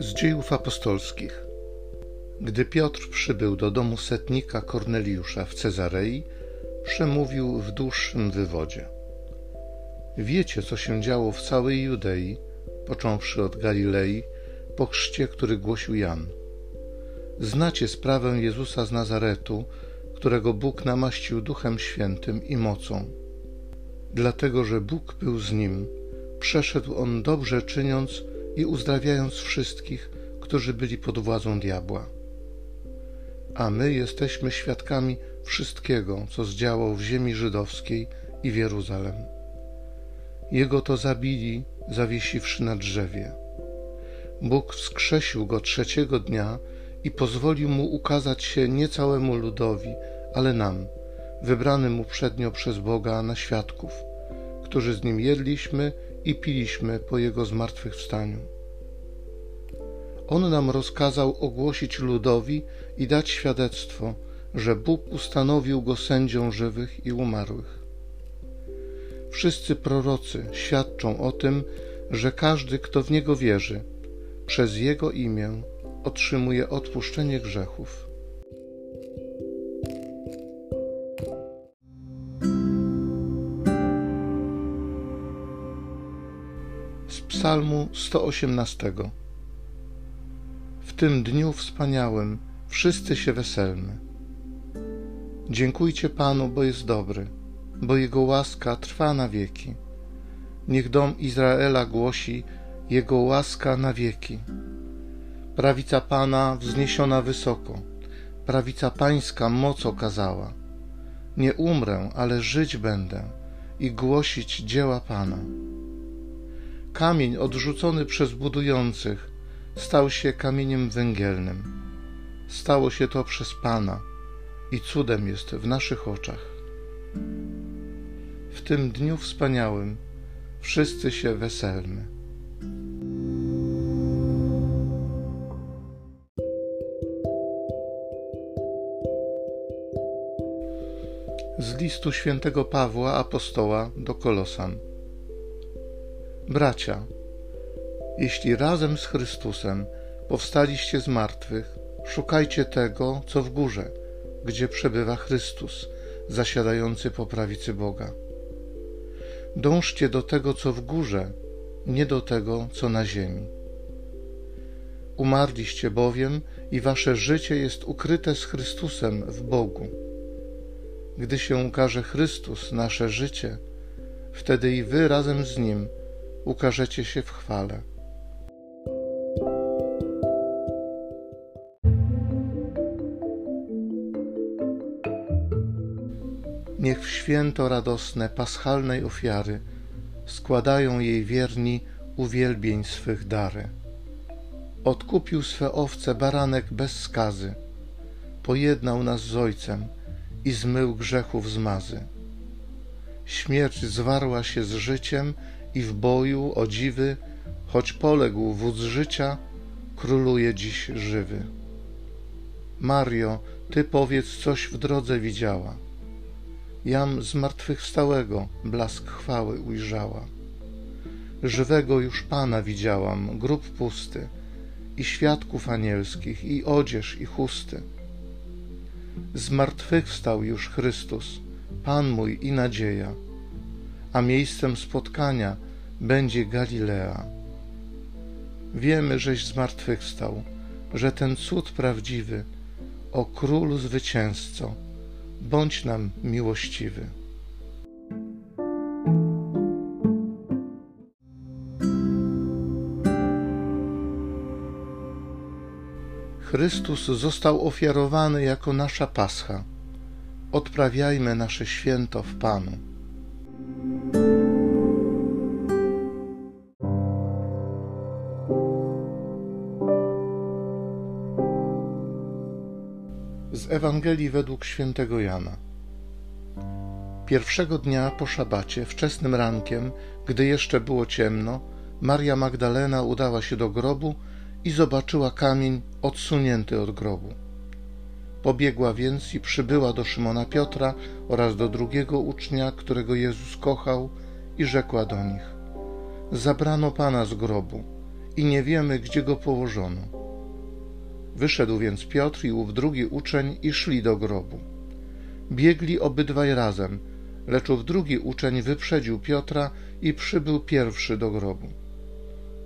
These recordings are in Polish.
Z dziejów apostolskich. Gdy Piotr przybył do domu setnika Korneliusza w Cezarei, przemówił w dłuższym wywodzie. Wiecie, co się działo w całej Judei, począwszy od Galilei, po chrzcie, który głosił Jan. Znacie sprawę Jezusa z Nazaretu, którego Bóg namaścił Duchem Świętym i mocą. Dlatego, że Bóg był z nim, przeszedł on dobrze czyniąc i uzdrawiając wszystkich, którzy byli pod władzą diabła. A my jesteśmy świadkami wszystkiego, co zdziałał w ziemi żydowskiej i w Jeruzalem. Jego to zabili, zawiesiwszy na drzewie. Bóg wskrzesił go trzeciego dnia i pozwolił mu ukazać się nie całemu ludowi, ale nam, wybranym uprzednio przez Boga na świadków, którzy z nim jedliśmy i piliśmy po jego zmartwychwstaniu. On nam rozkazał ogłosić ludowi i dać świadectwo, że Bóg ustanowił go sędzią żywych i umarłych. Wszyscy prorocy świadczą o tym, że każdy, kto w niego wierzy, przez jego imię otrzymuje odpuszczenie grzechów. Psalmu 118 W tym dniu wspaniałym wszyscy się weselmy. Dziękujcie Panu, bo jest dobry, bo Jego łaska trwa na wieki. Niech dom Izraela głosi Jego łaska na wieki. Prawica Pana wzniesiona wysoko, prawica Pańska moc okazała. Nie umrę, ale żyć będę i głosić dzieła Pana. Kamień odrzucony przez budujących stał się kamieniem węgielnym. Stało się to przez Pana i cudem jest w naszych oczach. W tym dniu wspaniałym wszyscy się weselmy. Z listu świętego Pawła apostoła do Kolosan. Bracia, jeśli razem z Chrystusem powstaliście z martwych, szukajcie tego, co w górze, gdzie przebywa Chrystus, zasiadający po prawicy Boga. Dążcie do tego, co w górze, nie do tego, co na ziemi. Umarliście bowiem i wasze życie jest ukryte z Chrystusem w Bogu. Gdy się ukaże Chrystus, nasze życie, wtedy i wy razem z Nim ukażecie się w chwale. Niech w święto radosne paschalnej ofiary składają jej wierni uwielbień swych dary. Odkupił swe owce baranek bez skazy, pojednał nas z Ojcem i zmył grzechów zmazy. Śmierć zwarła się z życiem i w boju o dziwy, choć poległ wódz życia, króluje dziś żywy. Mario, ty powiedz, coś w drodze widziała. Jam zmartwychwstałego blask chwały ujrzała. Żywego już Pana widziałam, grób pusty, i świadków anielskich, i odzież, i chusty. Zmartwychwstał już Chrystus, Pan mój i nadzieja, a miejscem spotkania będzie Galilea. Wiemy, żeś zmartwychwstał, że ten cud prawdziwy, o królu zwycięzco, bądź nam miłościwy. Chrystus został ofiarowany jako nasza pascha. Odprawiajmy nasze święto w Panu. Ewangelii według świętego Jana. Pierwszego dnia po szabacie, wczesnym rankiem, gdy jeszcze było ciemno, Maria Magdalena udała się do grobu i zobaczyła kamień odsunięty od grobu. Pobiegła więc i przybyła do Szymona Piotra oraz do drugiego ucznia, którego Jezus kochał, i rzekła do nich: Zabrano pana z grobu i nie wiemy, gdzie go położono. Wyszedł więc Piotr i ów drugi uczeń i szli do grobu. Biegli obydwaj razem, lecz ów drugi uczeń wyprzedził Piotra i przybył pierwszy do grobu.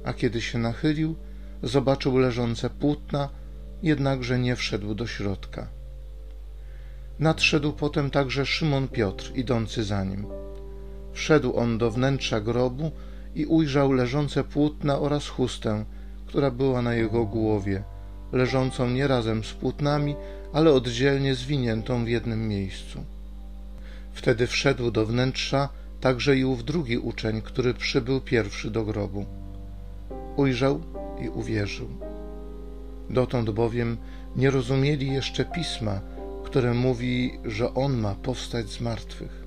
A kiedy się nachylił, zobaczył leżące płótna, jednakże nie wszedł do środka. Nadszedł potem także Szymon Piotr, idący za nim. Wszedł on do wnętrza grobu i ujrzał leżące płótna oraz chustę, która była na jego głowie, leżącą nie razem z płótnami, ale oddzielnie zwiniętą w jednym miejscu. Wtedy wszedł do wnętrza także i ów drugi uczeń, który przybył pierwszy do grobu. Ujrzał i uwierzył. Dotąd bowiem nie rozumieli jeszcze pisma, które mówi, że on ma powstać z martwych.